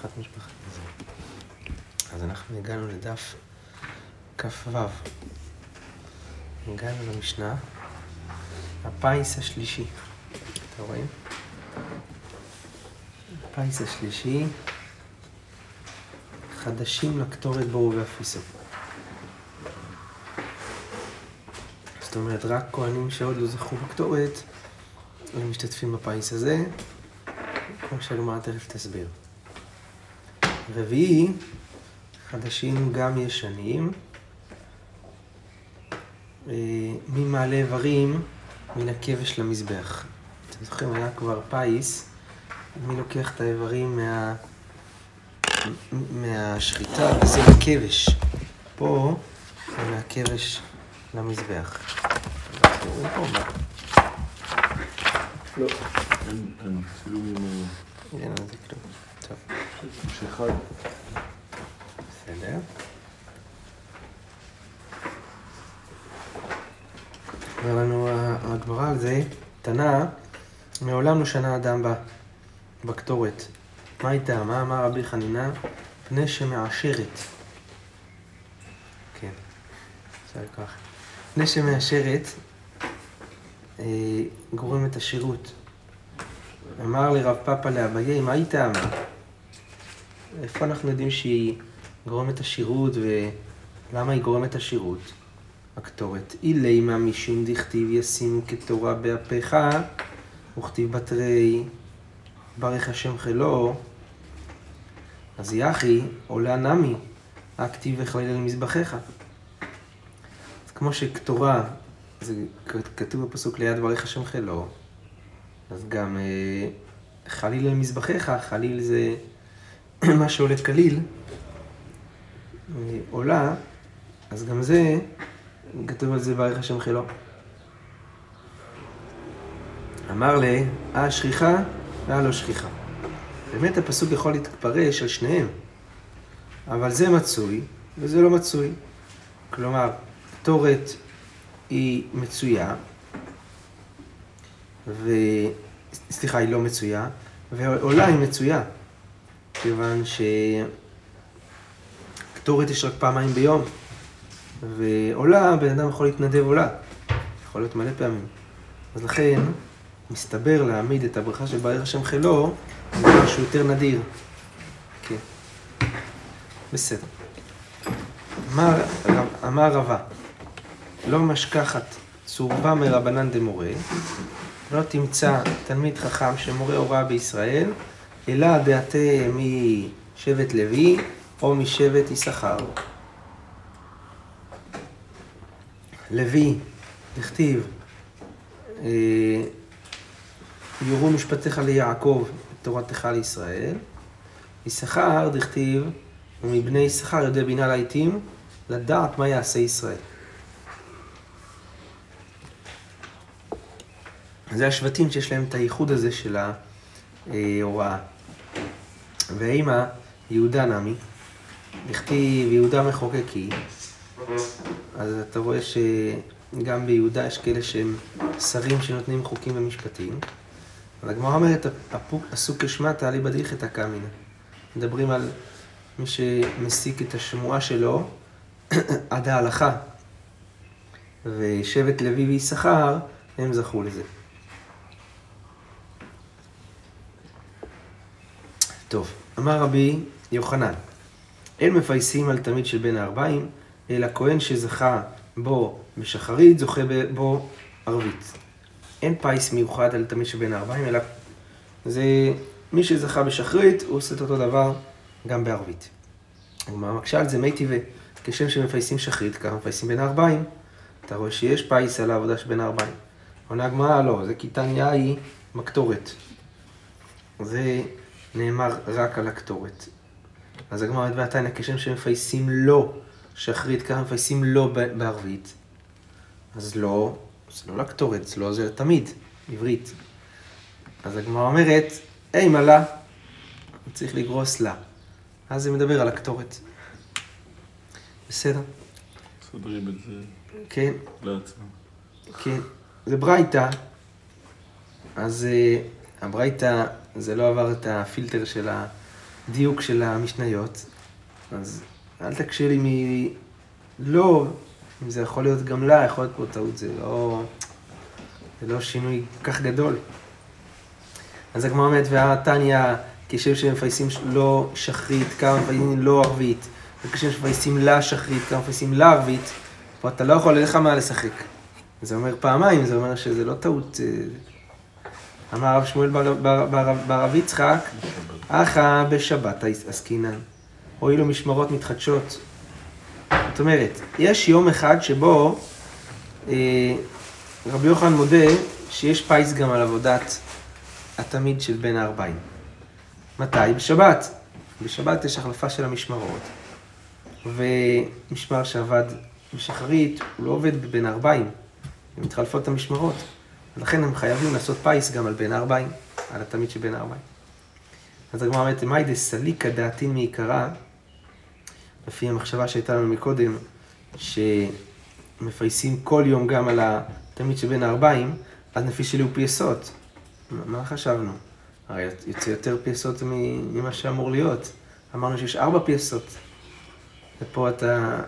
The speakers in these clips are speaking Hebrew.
הבטחת משפחת בזה. אז אנחנו הגענו לדף כ"ו. הגענו למשנה, הפיס השלישי. אתם רואים? הפיס השלישי, חדשים לקטורת בו ובאפיסו. זאת אומרת, רק כהנים שעוד לא זכו בקטורת, הם משתתפים בפיס הזה, כמו שהגמרא תכף תסביר. רביעי, חדשים גם ישנים, אה, ממעלה איברים מן הכבש למזבח. אתם זוכרים, היה כבר פיס, מי לוקח את האיברים מה... מהשחיטה וזה בכבש. פה זה מהכבש למזבח. לא. אין, אין, צילום עם... אין על זה כלום. טוב, שאחד. בסדר. אומר לנו הגמרא על זה, תנא, מעולם לא שנה אדם ב- בקטורת. מה הייתה? מה אמר רבי חנינא? פני שמעשרת. כן, אפשר כך. פני שמעשרת אה, גורם את השירות. אמר לרב פאפא לאביי, מה היא טעמה? איפה אנחנו יודעים שהיא גורמת השירות ולמה היא גורמת השירות? הקטורת. אילימה משום דכתיב ישימו כתורה באפיך וכתיב בתרי ברך השם חילו אז יחי עולה נמי הכתיב וכליל על מזבחיך. אז כמו שכתורה זה כתוב בפסוק ליד ברך השם חילו אז גם אה, חליל על מזבחיך, חליל זה מה שעולה כליל, אה, עולה, אז גם זה, כתוב על זה ברך השם חילו. אמר לי, אה שכיחה ואה לא שכיחה. באמת הפסוק יכול להתפרש על שניהם, אבל זה מצוי וזה לא מצוי. כלומר, קטורת היא מצויה, ו... סליחה, היא לא מצויה, ועולה היא מצויה, כיוון שקטורת יש רק פעמיים ביום, ועולה, בן אדם יכול להתנדב עולה, יכול להיות מלא פעמים. אז לכן, מסתבר להעמיד את הברכה של בערך השם חילו, זה משהו יותר נדיר. כן. בסדר. אמר, אמר רבה, לא משכחת צורבה מרבנן דמורה, לא תמצא תלמיד חכם שמורה הוראה בישראל, אלא דעתה משבט לוי או משבט יששכר. לוי, דכתיב, אה, יורו משפטיך ליעקב, תורתך לישראל. יששכר, דכתיב, ומבני יששכר יודע בינה לעיתים, לדעת מה יעשה ישראל. זה השבטים שיש להם את הייחוד הזה של ההוראה. ואימא, יהודה נמי, הכתיב יהודה מחוקקי, אז אתה רואה שגם ביהודה יש כאלה שהם שרים שנותנים חוקים ומשפטים. אז הגמרא אומרת, הפסוק כשמה תעלי בדיחתא קמינא. מדברים על מי שמסיק את השמועה שלו עד ההלכה. ושבט לוי ויששכר, הם זכו לזה. טוב, אמר רבי יוחנן, אין מפייסים על תמיד של בין הארבעים, אלא כהן שזכה בו בשחרית, זוכה בו ערבית. אין פיס מיוחד על תמיד של בין הארבעים, אלא זה מי שזכה בשחרית, הוא עושה את אותו דבר גם בערבית. הגמרא מקשה על זה מי טבעי, כשם שמפייסים שחרית, ככה מפייסים בין הארבעים, אתה רואה שיש פיס על העבודה שבין הארבעים. עונה הגמרא, לא, זה קיטניה היא מקטורת. זה נאמר רק על הקטורת. אז הגמרא אומרת והתניא, כשם שמפייסים לא שחרית, ככה מפייסים לא בערבית. אז לא, זה לא לקטורת, זה לא זה תמיד, עברית. אז הגמרא אומרת, היי מלה, צריך לגרוס לה. אז זה מדבר על הקטורת. בסדר? מסדרים את זה כן, לעצמם. כן. זה ברייתא, אז אה, הברייתא, זה לא עבר את הפילטר של הדיוק של המשניות, אז אל תקשה לי מ... לא, אם זה יכול להיות גם לה, יכול להיות פה טעות, זה לא, זה לא שינוי כך גדול. אז הגמרא אומרת, והתניא, כשם שמפייסים לא שחרית, כמה מפייסים לא ערבית, וכשם שמפייסים לה שחרית, כמה מפייסים לה ערבית, פה אתה לא יכול, אין לך מה לשחק. זה אומר פעמיים, זה אומר שזה לא טעות. אמר הרב שמואל בר- בר- בר- ברב יצחק, אחא בשבת עסקינן, הואילו משמרות מתחדשות. זאת אומרת, יש יום אחד שבו אה, רבי יוחנן מודה שיש פיס גם על עבודת התמיד של בין הארבעים. מתי? בשבת. בשבת יש החלפה של המשמרות, ומשמר שעבד בשחרית, הוא לא עובד בין הארבעים, מתחלפות המשמרות. לכן הם חייבים לעשות פיס גם על בין הארבעים, על התמיד שבין הארבעים. אז הגמרא אומרת, מאי דסליקא דעתין מעיקרא, לפי המחשבה שהייתה לנו מקודם, שמפייסים כל יום גם על התמיד שבין הארבעים, אז לפי שלי הוא פייסות. מה- חשבנו? הרי יוצא יותר פייסות ממה שאמור להיות. אמרנו שיש ארבע פייסות. ופה אתה,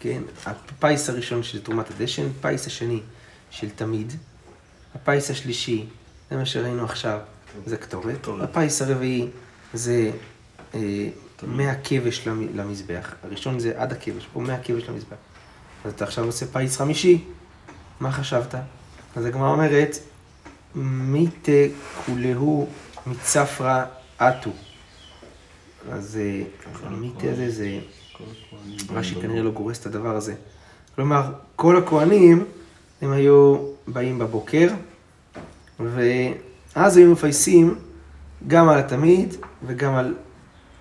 כן, הפיס הראשון של תרומת הדשן, פיס השני של תמיד, הפיס השלישי, זה מה שראינו עכשיו, זה קטורת. הפיס הרביעי זה אה, מהכבש למ- למזבח. הראשון זה עד הכבש, פה מהכבש למזבח. אז אתה עכשיו עושה פיס חמישי, מה חשבת? אז הגמרא אומרת, מיתה כולהו מצפרא אטו. אז אה, מיתה הזה זה... רש"י כנראה לא גורס את הדבר הזה. כלומר, כל הכוהנים, הם היו באים בבוקר, ואז היו מפייסים גם על התמיד, וגם על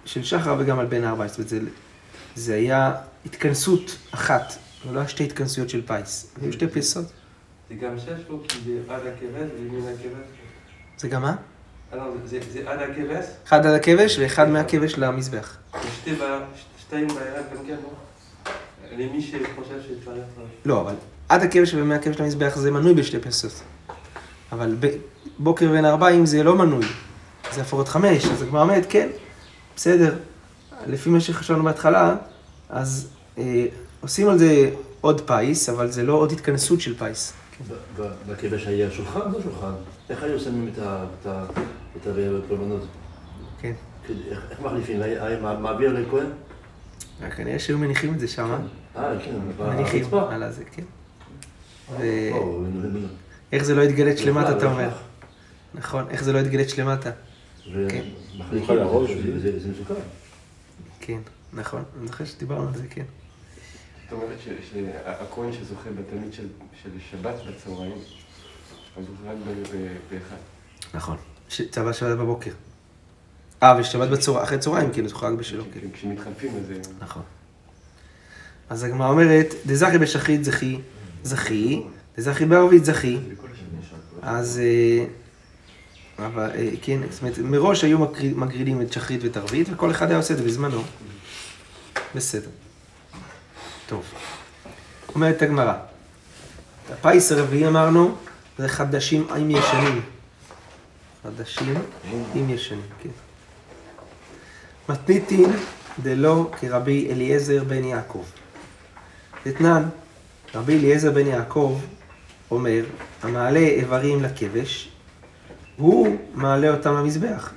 של שחר וגם על בן הארבע. זאת אומרת, זה, זה היה התכנסות אחת, לא היה שתי התכנסויות של פיס. היו שתי פייסות. זה גם שש פה, כי זה עד הכבש וימין הכבש. זה גם מה? אה, לא, זה- עד הכבש, אחד על הכבש ואחד מהכבש למזבח. ושתי ב- שתיים בערב גם כן, לא? למי שחושב שצריך... לא, אבל עד הכבש ומהכבש למזבח זה מנוי בשתי פסות. אבל בוקר בין ארבעים זה לא מנוי, זה הפרות חמש, אז הגמרא אומרת, כן, בסדר. לפי מה שחשבנו בהתחלה, אז אה, עושים על זה עוד פיס, אבל זה לא עוד התכנסות של פיס. בכבש היה שולחן, לא שולחן. איך היו שמים את ה- את ה- את הקורבנות? כן. איך מחליפים? היה היה מע- מעביר לכהן? כנראה שהיו מניחים את זה שם. אה, כן, מניחים. על הזה, כן. ו- או, נו, נו, נו. איך זה לא יתגלת שלמטה, אתה אומר. בכלל. נכון, איך זה לא יתגלת שלמטה. כן. זה- מסוכן. כן, נכון. אני זוכר שדיברנו על זה, כן. זאת אומרת ש- שהכהן שזוכה בתלמיד של של שבת בצהריים, אז הוא רק ב- ב- באחד. נכון. ש- צבא שבת בבוקר. אה, ושבת בצהריים, אחרי צהריים, כאילו, זה חג בשלו. כי כשמתחלפים אז זה... נכון. אז הגמרא אומרת, דזכי בשחרית זכי, זכי, דזכי בערבית זכי. אז, אה, אבל, אה, כן, זאת אומרת, מראש היו מגרידים את שחרית ואת ערבית, וכל אחד היה עושה את זה בזמנו. בסדר. טוב. אומרת הגמרא, הפיס הרביעי אמרנו, זה חדשים עם ישנים. חדשים עם ישנים, כן. מתניתין דלא כרבי אליעזר בן יעקב. אתנן, רבי אליעזר בן יעקב אומר, המעלה איברים לכבש, הוא מעלה אותם למזבח.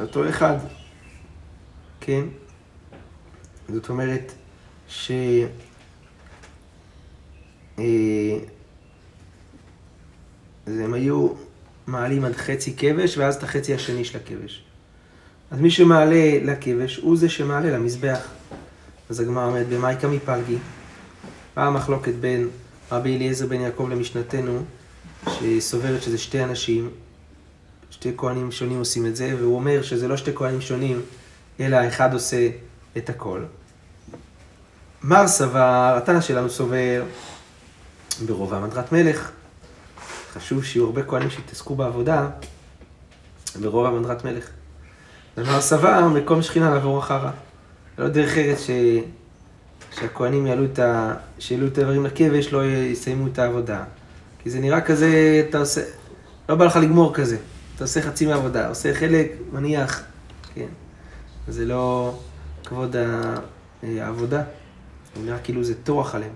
אותו אחד. כן? זאת אומרת ש... אה, אז הם היו מעלים עד חצי כבש, ואז את החצי השני של הכבש. אז מי שמעלה לכבש, הוא זה שמעלה למזבח. אז הגמרא אומרת, במאיקה מפלגי, באה המחלוקת בין רבי אליעזר בן יעקב למשנתנו, שסוברת שזה שתי אנשים, שתי כהנים שונים עושים את זה, והוא אומר שזה לא שתי כהנים שונים, אלא האחד עושה את הכל. מר סבר, התנא שלנו סובר, ברוב העמדרת מלך. חשוב שיהיו הרבה כהנים שיתעסקו בעבודה, ברוב העמדרת מלך. ומר סבר, מקום שכינה לעבור אחריו. לא דרך ארץ ש... שהכהנים יעלו את ה... שיעלו את האיברים לכבש, לא יסיימו את העבודה. כי זה נראה כזה, אתה עושה... לא בא לך לגמור כזה. אתה עושה חצי מהעבודה, עושה חלק, מניח, כן. זה לא כבוד העבודה, זה נראה כאילו זה טורח עליהם.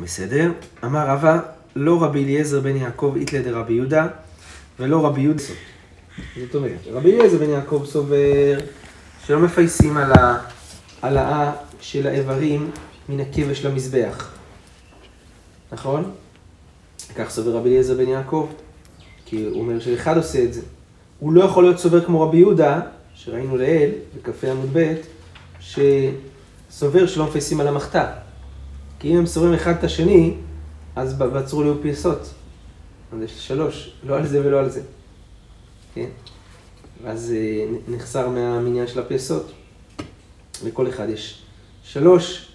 בסדר? אמר רבא, לא רבי אליעזר בן יעקב איתלה דרבי יהודה, ולא רבי יהודה. זאת אומרת, רבי אליעזר בן יעקב סובר שלא מפייסים על העלאה של האיברים מן הכבש למזבח. נכון? כך סובר רבי אליעזר בן יעקב, כי הוא אומר שאחד עושה את זה. הוא לא יכול להיות סובר כמו רבי יהודה, שראינו לעיל, בקפה עמוד ב', שסובר שלא מפייסים על המחתה. כי אם הם סוברים אחד את השני, אז בצרו ליהו פייסות. אז יש שלוש, לא על זה ולא על זה. כן? ואז אה, נחסר מהמניין של הפייסות. לכל אחד יש שלוש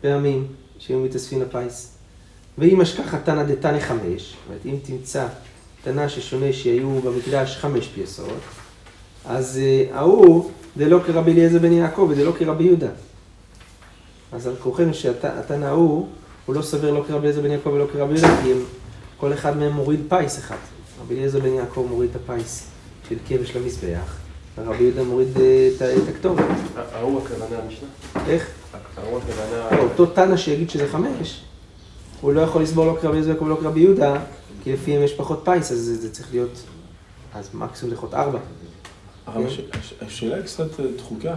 פעמים שהיו מתאספים לפיס. ואם אשכח תנא דתנא חמש, זאת אומרת, אם תמצא תנא ששונה שהיו במקדש חמש פייסות, אז אה, ההוא דלא כרבי אליעזר בן יעקב ודלא כרבי יהודה. אז על כורחנו שהתנא ההוא, הוא לא סובר לא כרבי אליעזר בן יעקב ולא כרבי יהודה, כי הם, כל אחד מהם מוריד פיס אחד. רבי אליעזר בן יעקב מוריד את הפיס של כבש למזבח, ורבי יהודה מוריד אה, את הכתובת. ההוא הכוונה המשנה? איך? ההוא הכוונה... אותו תנא שיגיד שזה חמש, הוא לא יכול לסבור לא כרבי יעקב ולא כרבי יהודה, כי לפיהם יש פחות פיס, אז זה, צריך להיות, אז מקסימום לפחות ארבע. השאלה היא קצת אה, דחוקה,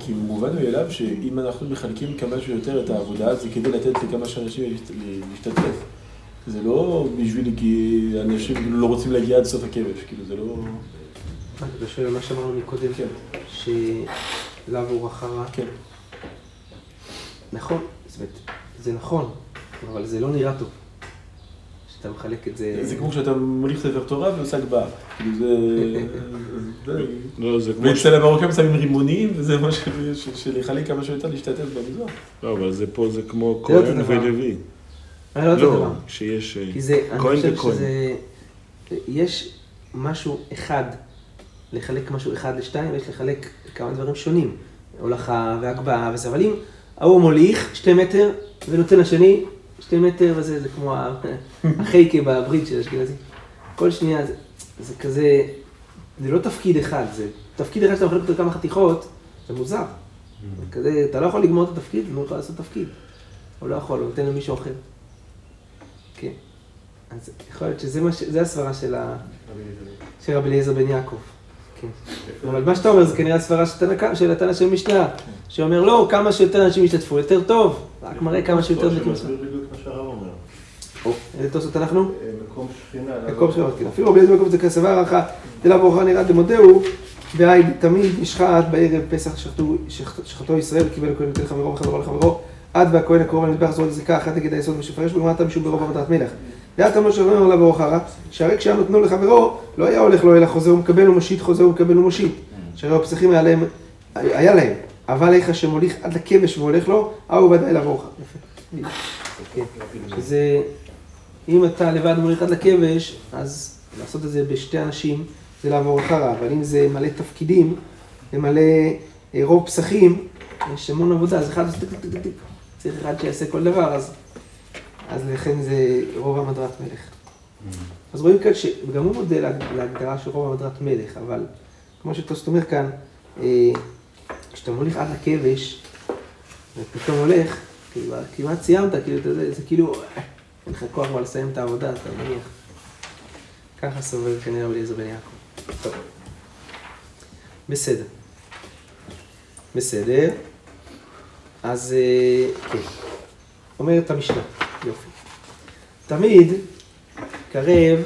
כי מובן מאליו שאם אנחנו מחלקים כמה שיותר את העבודה, זה כדי לתת לכמה שאנשים להשת- להשתתף. זה לא בשביל כי אנשים לא רוצים להגיע עד סוף הכבש, כאילו זה לא... אתה שואל על מה שאמרנו מקודם, כן. שלאו הוא רחרה. כן. נכון, זאת אומרת, זה נכון, אבל זה לא נראה טוב. שאתה מחלק את זה... זה כמו שאתה מוליך ספר תורה ועושה הגבהה. כאילו זה... זה- לא, זה כמו... ש- ואצל המרוקאים שמים רימונים, וזה מה של- של של לחלק כמה שיותר להשתתף במזרח. לא, אבל זה פה זה כמו כהן. ולוי. לא אני כהן חושב וכהן. שזה... יש משהו אחד, לחלק משהו אחד לשתיים, ויש לחלק כמה דברים שונים. הולכה והגבהה וזה, אבל אם ההוא מוליך שתי מטר ונותן לשני שתי מטר וזה, זה כמו החייקה בברית של אשכנזי. כל שנייה זה, זה כזה, זה לא תפקיד אחד, זה תפקיד אחד שאתה מחלק אותו לכמה חתיכות, זה מוזר. זה כזה, אתה לא יכול לגמור את התפקיד, לא יכול לעשות תפקיד. הוא לא יכול, הוא נותן למישהו אחר. כן. אז יכול להיות שזה מה ש... זה הסברה. של רבי אליעזר בן יעקב. כן. אבל מה שאתה אומר זה כנראה הסברה של תנא- של התנא של משנה, שאומר לא, כמה שיותר אנשים ישתתפו, יותר טוב. רק מראה כמה שיותר זה שמסביר בדיוק מה שהרב אומר. או, איזה תוספות אנחנו? מקום שכינה. מקום שלו, כן. אפילו בן יעקב זה כסבר הערכה, דלה ברוכה נראה דמודהו, והי תמיד נשחט בערב פסח שחטו- שחט- שחטו ישראל, קיבל הכהן נותן לחברו וחברו לחברו, עד והכהן הקרוב למזבח זרוע לזיקה, אחת נגד היסוד משפרש ולמטה משום ברוב עבודת מלך. ואת אמר שאומר לה ברוכרה, שהרי כשהיה נתנו לחברו, לא היה הולך לו אלא חוזר ומקבל ומושיט, חוזר ומקבל ומושיט. שהרי הפסחים היה להם, היה להם, אבל איך שמוליך עד לכבש והולך לו, ההוא ודאי לברוכה. יפה. שזה, אם אתה לבד מוליך עד לכבש, אז לעשות את זה בשתי אנשים זה לעבור אחריו, אבל אם זה מלא תפקידים, למלא אה, רוב פסחים, יש המון עבודה, אז אחד עושה טק טק טק טק, צריך אחד שיעשה כל דבר, אז, אז לכן זה רוב המדרת מלך. אז רואים כאן שגם הוא מודה להג- להגדרה של רוב המדרת מלך, אבל כמו שטוסט אומר כאן, אה, כשאתה מוליך עד לכבש, ופתאום הולך, כאילו, כמעט סיימת, כאילו, אתה יודע, זה כאילו, אין לך כוח כבר לסיים את העבודה, אתה מניח. ככה סובר כנראה אליעזר בן יעקב. טוב. בסדר. בסדר. אז אה, כן. אומרת המשנה. תמיד קרב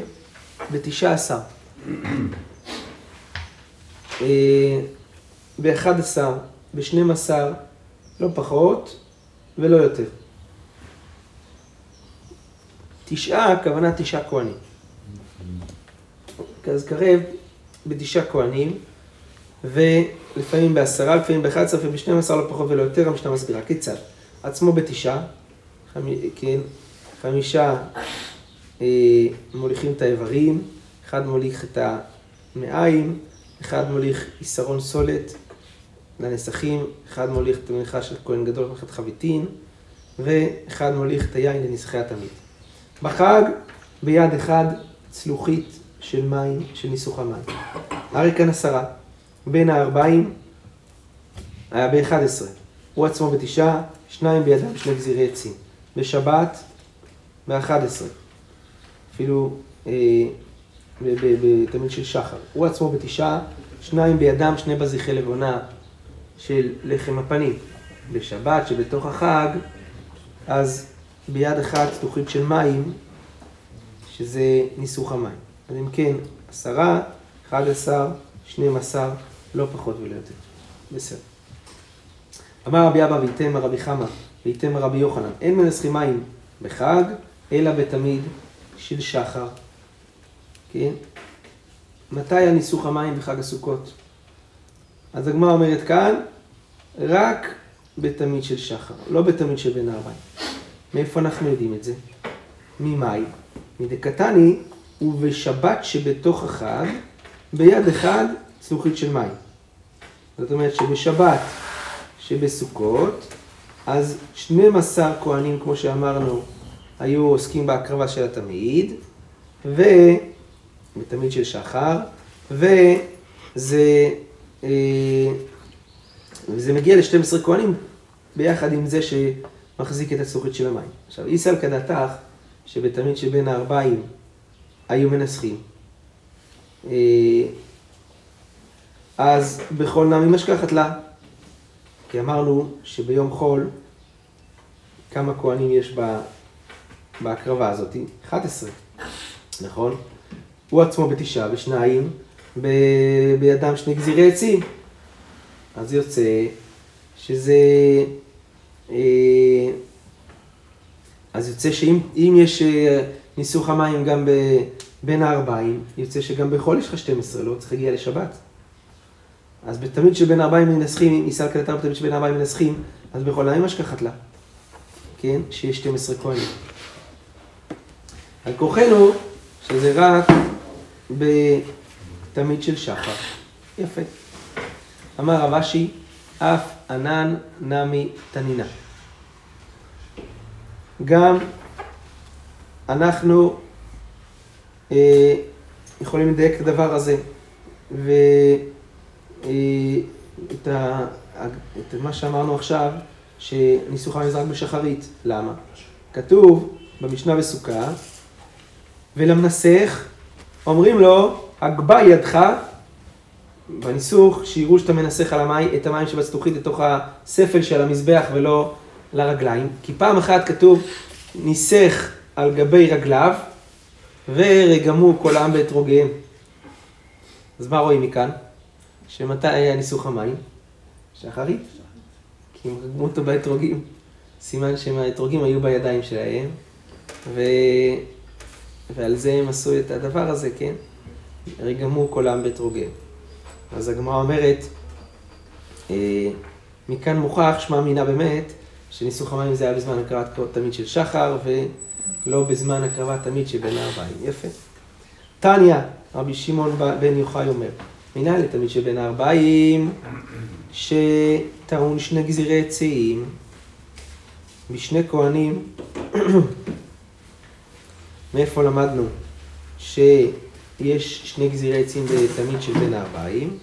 בתשעה עשר. אה, באחד עשר, בשנים עשר, לא פחות ולא יותר. תשעה, הכוונה תשעה כהנים. אז קרב בתשעה כהנים, ולפעמים בעשרה, לפעמים באחד עשרה, לפעמים בשנים עשר, לא פחות ולא יותר, המשנה מסבירה. כיצד? עצמו בתשעה, כן, חמישה אה, מוליכים את האיברים, אחד מוליך את המעיים, אחד מוליך עיסרון סולת לנסחים, אחד מוליך את המניחה של כהן גדול, מלאכת חביתין, ואחד מוליך את היין לנסחי התמיד. בחג ביד אחד צלוחית של מים, של ניסוך המים. הרי כאן עשרה. בין הארבעים היה ב-11. הוא עצמו בתשעה, שניים בידם, שני גזירי עצים. בשבת, ב-11. אפילו אה, בתמיד של שחר. הוא עצמו בתשעה, שניים בידם, שני בזיחי לבונה של לחם הפנים. בשבת, שבתוך החג, אז ביד אחת צלוחית של מים, שזה ניסוך המים. אז אם כן, עשרה, אחד עשר, שנים עשר, לא פחות ולא יותר. בסדר. אמר רבי אבא ויתם רבי חמא, ויתם רבי יוחנן, אין מנסחים מים בחג, אלא בתמיד של שחר. כן? מתי הניסוך המים בחג הסוכות? אז הגמרא אומרת כאן, רק בתמיד של שחר, לא בתמיד של בין הארבעים. מאיפה אנחנו יודעים את זה? ממאי? מדקתני ובשבת שבתוך החג, ביד אחד צלוחית של מים. זאת אומרת שבשבת שבסוכות, אז 12 כהנים, כמו שאמרנו, היו עוסקים בהקרבה של התמיד, ובתמיד של שחר, וזה אה, וזה מגיע ל-12 כהנים ביחד עם זה שמחזיק את הצלוחית של המים. עכשיו, איסל כדתך, שבתמיד שבין הארבעים היו מנסחים. אה, אז בכל נמי משכחת לה. כי אמרנו שביום חול, כמה כהנים יש בהקרבה הזאת? 11, נכון? הוא עצמו בתשעה ושניים, ב... בידם שני גזירי עצים. אז יוצא שזה... אה, אז יוצא שאם יש אה, ניסוך המים גם ב, בין הארבעים, יוצא שגם בחול יש לך 12, לא צריך להגיע לשבת. אז בתמיד שבין הארבעים מנסחים, אם יישא כדתם בתמיד שבין הארבעים מנסחים, אז בכל למה השכחת לה? כן? שיש 12 כהנים. על כוחנו שזה רק בתמיד של שחר. יפה. אמר רב אשי, אף ענן נמי תנינה. גם אנחנו אה, יכולים לדייק את הדבר הזה, ואת אה, מה שאמרנו עכשיו, שניסוך המזרק בשחרית. למה? כתוב במשנה בסוכה, ולמנסח אומרים לו, הגבה ידך בניסוך, שיראו שאתה מנסח על המים, את המים שבצלוחית לתוך הספל של המזבח ולא לרגליים. כי פעם אחת כתוב, ניסח על גבי רגליו, ורגמו כל העם באתרוגיהם. אז מה רואים מכאן? שמתי היה ניסוך המים? שחרית. כי הם רגמו אותו באתרוגים. סימן שהאתרוגים היו בידיים שלהם, ו... ועל זה הם עשו את הדבר הזה, כן? רגמו כל העם באתרוגיהם. אז הגמרא אומרת, אה, מכאן מוכח, שמע מינה באמת, שניסוך המים זה היה בזמן הקרבת תמיד של שחר, ולא בזמן הקרבת תמיד שבין הארבעים. יפה. תניא, רבי שמעון בן יוחאי אומר, מינה לתמיד שבין הארבעים, שטעון שני גזירי עצים, משני כהנים, מאיפה למדנו? ש... יש שני גזירי עצים בתמיד של בין הארבעים,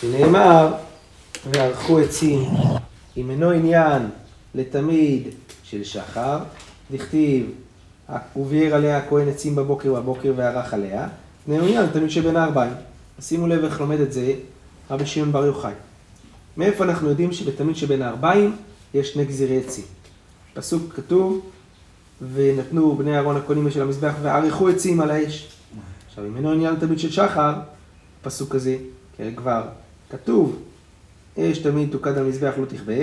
שנאמר, וערכו עצים, אם אינו עניין לתמיד של שחר, דכתיב, וביער עליה הכהן עצים בבוקר ובבוקר וערך עליה, עניין לתמיד של בין הארבעים. שימו לב איך לומד את זה רבי שמעון בר יוחאי. מאיפה אנחנו יודעים שבתמיד שבין הארבעים יש שני גזירי עצים? פסוק כתוב, ונתנו בני אהרון הכהנים של המזבח וערכו עצים על האש. עכשיו, אם אינו עניין תמיד של שחר, פסוק כזה, כי כבר כתוב, אש תמיד תוקד על מזבח לא תכבה,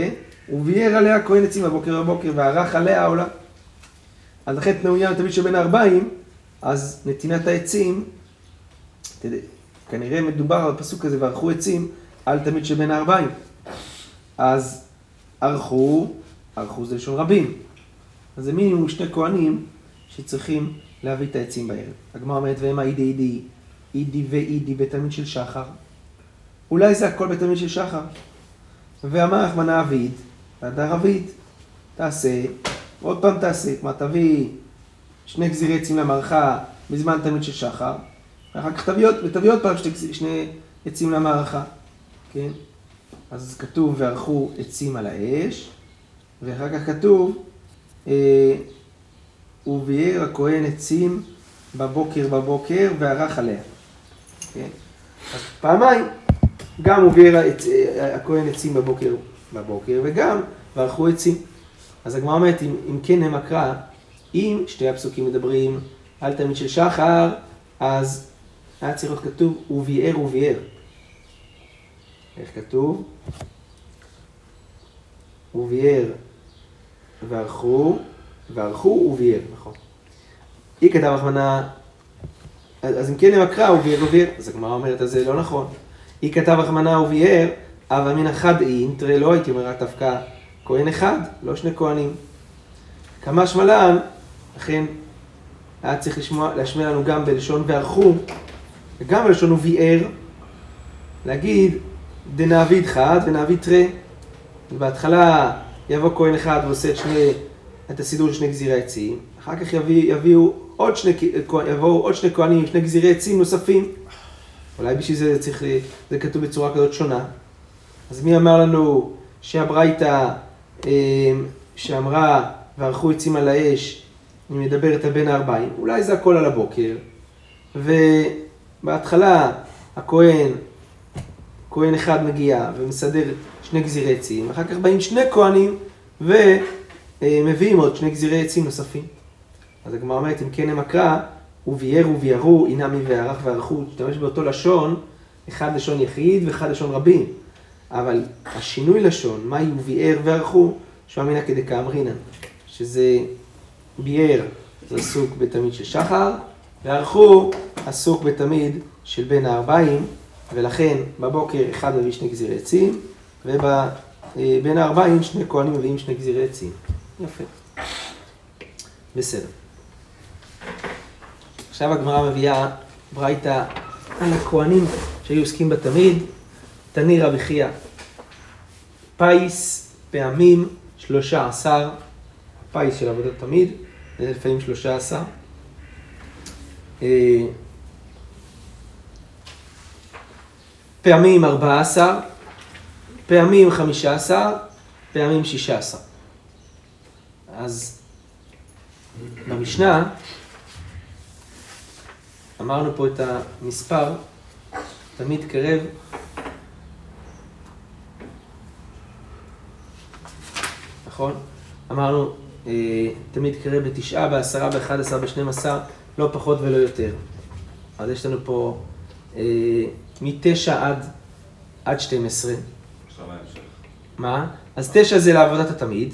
וביער עליה כהן עצים בבוקר בבוקר, וערך עליה העולה. אז לכן מעוניין תמיד שבין הארבעים, אז נתינת העצים, תדע, כנראה מדובר על פסוק כזה, וערכו עצים על תמיד שבין הארבעים. אז ערכו, ערכו זה לשון רבים. אז זה מינימום שני כהנים שצריכים להביא את העצים בערב. הגמרא אומרת, והמה אידי אידי, אידי ואידי בתלמיד של שחר. אולי זה הכל בתלמיד של שחר. ואמר רחמנא אביד, והדר אביד, תעשה, עוד פעם תעשה, כלומר תביא שני גזירי עצים למערכה בזמן תמיד של שחר, ואחר כך תביא עוד, ותביא עוד פעם שני, שני עצים למערכה, כן? אז כתוב וערכו עצים על האש, ואחר כך כתוב וביער הכהן עצים בבוקר בבוקר וערך עליה. כן? אז פעמיים, גם וביער העצ- אה, הכהן עצים בבוקר בבוקר וגם וערכו עצים. אז הגמרא אומרת, אם, אם כן הם הקרא, אם שתי הפסוקים מדברים על תלמיד של שחר, אז היה צריך להיות כתוב וביער וביער. איך כתוב? וביער וערכו, וערכו וביער, נכון. היא כתב רחמנה, אז אם כן הם הקרא וביער וביער, אז הגמרא אומרת, אז זה לא נכון. היא כתב רחמנה וביער, אבל מן אחד אינטרה, לא הייתי אומר דווקא כהן אחד, לא שני כהנים. כמה שמלן, לכן היה צריך לשמוע, להשמיע לנו גם בלשון וערכו, וגם בלשון וביער, להגיד דנעביד חד ונעביד תרה. בהתחלה יבוא כהן אחד ועושה את שני, את הסידור של שני גזירי עצים, אחר כך יביא, יביאו עוד שני, יבואו עוד שני כהנים עם שני גזירי עצים נוספים. אולי בשביל זה צריך, זה כתוב בצורה כזאת שונה. אז מי אמר לנו שהברייתא אה, שאמרה וערכו עצים על האש, היא מדברת על בין הארבעים, אולי זה הכל על הבוקר, ובהתחלה הכהן, כהן אחד מגיע ומסדר שני גזירי עצים, אחר כך באים שני כהנים ומביאים עוד שני גזירי עצים נוספים. אז הגמרא אומרת, אם כן הם הקרא, וביער וביערו, אינמי וערך וערכו, תשתמש באותו לשון, אחד לשון יחיד ואחד לשון רבים. אבל השינוי לשון, מהי וביער וערכו, שהוא אמינא כדקאמרינן, שזה ביער, זה עסוק בתמיד של שחר, וערכו עסוק בתמיד של בין הארבעים, ולכן בבוקר אחד מביא שני גזירי עצים, ובין הארבעים שני כהנים מביאים שני גזירי עצים. יפה. בסדר. עכשיו הגמרא מביאה ברייתא על הכהנים שהיו עוסקים בתמיד, תני רבי חייא, פיס פעמים שלושה עשר, פיס של עבודת תמיד, לפעמים שלושה עשר. אה, פעמים ארבע עשר, פעמים חמישה עשר, פעמים שישה עשר. אז במשנה אמרנו פה את המספר, תמיד קרב. נכון? אמרנו, אה, תמיד קרב בתשעה, בעשרה, באחד עשר, בשנים עשר, לא פחות ולא יותר. אז יש לנו פה אה, מתשע עד, עד 12. מה? אז תשע זה לעבודת התמיד,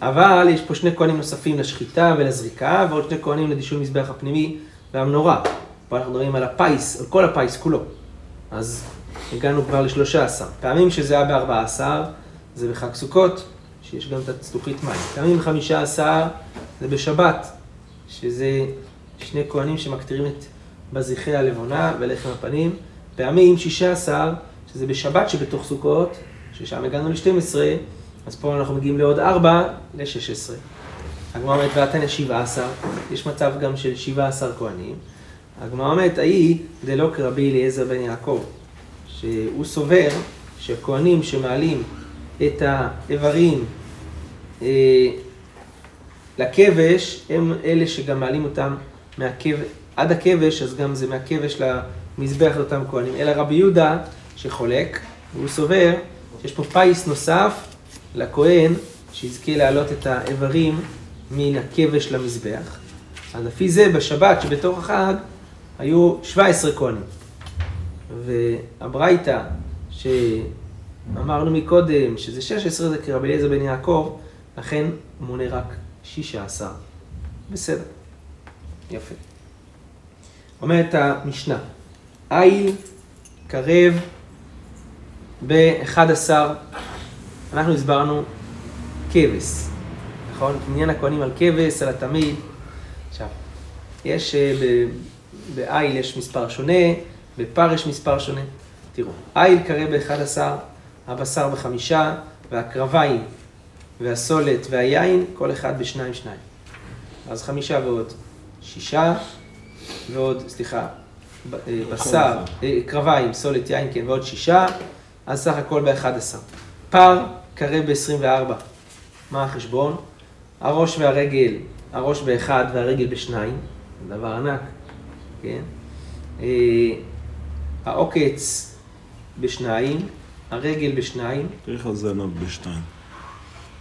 אבל יש פה שני כהנים נוספים לשחיטה ולזריקה, ועוד שני כהנים לדישוי מזבח הפנימי והמנורה. פה אנחנו מדברים על הפיס, על כל הפיס כולו. אז הגענו כבר לשלושה עשר. פעמים שזה היה בארבע עשר, זה בחג סוכות, שיש גם את הצלוחית מים. פעמים חמישה עשר, זה בשבת, שזה שני כהנים שמקטירים את בזיחי הלבונה ולחם הפנים. פעמים שישה עשר, שזה בשבת שבתוך סוכות, ששם הגענו ל-12, אז פה אנחנו מגיעים לעוד ארבע, ל-16. הגמרא אומרת, ועתניא שבעה עשר, יש מצב גם של שבעה עשר כהנים. הגמרא אומרת, ההיא דלא כרבי אליעזר בן יעקב, שהוא סובר שכהנים שמעלים את האיברים אה, לכבש, הם אלה שגם מעלים אותם מהכבש, עד הכבש, אז גם זה מהכבש למזבח לאותם כהנים. אלא רבי יהודה שחולק, והוא סובר שיש פה פיס נוסף לכהן, שיזכה להעלות את האיברים מן הכבש למזבח. אז לפי זה בשבת שבתוך החג היו 17 כהנים. והברייתא שאמרנו מקודם שזה 16 זה כרבי אליעזר בן יעקב, לכן מונה רק 16. בסדר, יפה. אומרת המשנה, איל קרב ב-11, אנחנו הסברנו כבש, נכון? עניין הכהנים על כבש, על התמיד. עכשיו, יש, אה, ב- באיל יש מספר שונה, בפר יש מספר שונה. תראו, איל קרב ב-11, הבשר בחמישה, והקרביים, והסולת והיין, כל אחד בשניים שניים. אז חמישה ועוד שישה, ועוד, סליחה, אה, בשר, אה, קרביים, סולת יין, כן, ועוד שישה, אז סך הכל ב-11. פר, קרב ב-24. מה החשבון? הראש והרגל, הראש באחד והרגל בשניים, דבר ענק, כן? אה, העוקץ בשניים, הרגל בשניים, איך הזנב בשתיים?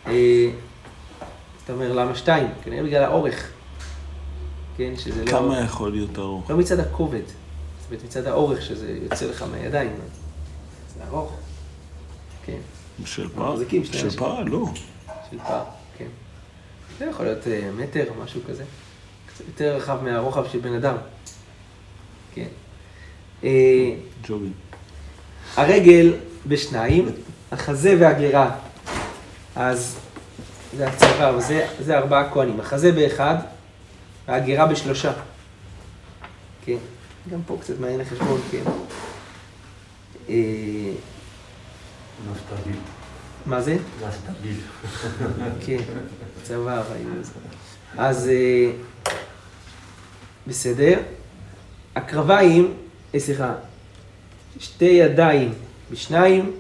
אה, אתה אומר למה שתיים? כנראה בגלל האורך. כן, שזה לא... כמה יכול להיות ארוך? לא מצד הכובד, זאת אומרת מצד האורך שזה יוצא לך מהידיים. זה ארוך. כן, של שני של. פרה? לא. של פעם, כן. זה יכול להיות אה, מטר משהו כזה. קצת יותר רחב מהרוחב של בן אדם. כן. אה, ג'ובים. הרגל בשניים, החזה והגרה, אז זה הצבא, זה, זה ארבעה כהנים. החזה באחד, והגרה בשלושה. כן, גם פה קצת מעניין לחשבון, כן. אה, נפתביל. מה זה? נפתביל. כן, צבא ראינו את זה. אז אה, בסדר. הקרביים, אה, סליחה, שתי ידיים בשניים,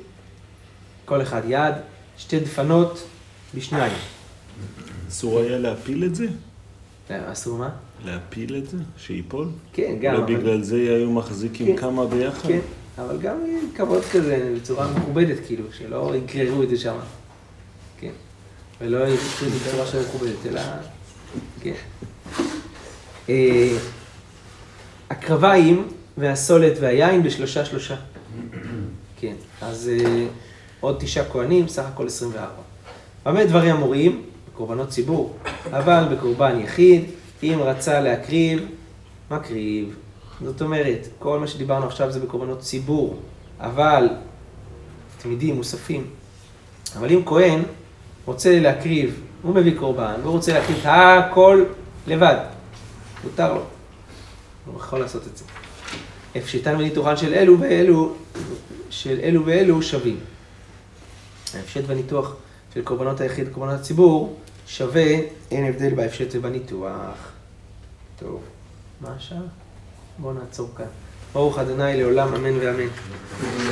כל אחד יד, שתי דפנות בשניים. אסור היה להפיל את זה? אה, אסור מה? להפיל את זה? שייפול? כן, גם. אולי בגלל זה היו מחזיקים כן. כמה ביחד? כן, אבל גם כבוד כזה, בצורה מכובדת, כאילו, שלא יגררו את זה שם. כן. ולא יקחו את זה בצורה שלא מכובדת, אלא... כן. אה, הקרביים והסולת והיין בשלושה שלושה. כן, אז אה, עוד תשעה כהנים, סך הכל 24. במה דברים אמורים? בקורבנות ציבור. אבל בקורבן יחיד, אם רצה להקריב, מקריב. זאת אומרת, כל מה שדיברנו עכשיו זה בקורבנות ציבור, אבל תמידים, מוספים. אבל אם כהן רוצה להקריב, הוא מביא קורבן, והוא רוצה להקריב את הכל לבד, מותר לו. הוא יכול לעשות את זה. הפשטן וניתוחן של אלו ואלו, של אלו ואלו שווים. ההפשט והניתוח של קורבנות היחיד וקורבנות הציבור שווה, אין הבדל בהפשט ובניתוח. טוב, מה השעה? בואו נעצור כאן. ברוך אדוני לעולם, אמן ואמן.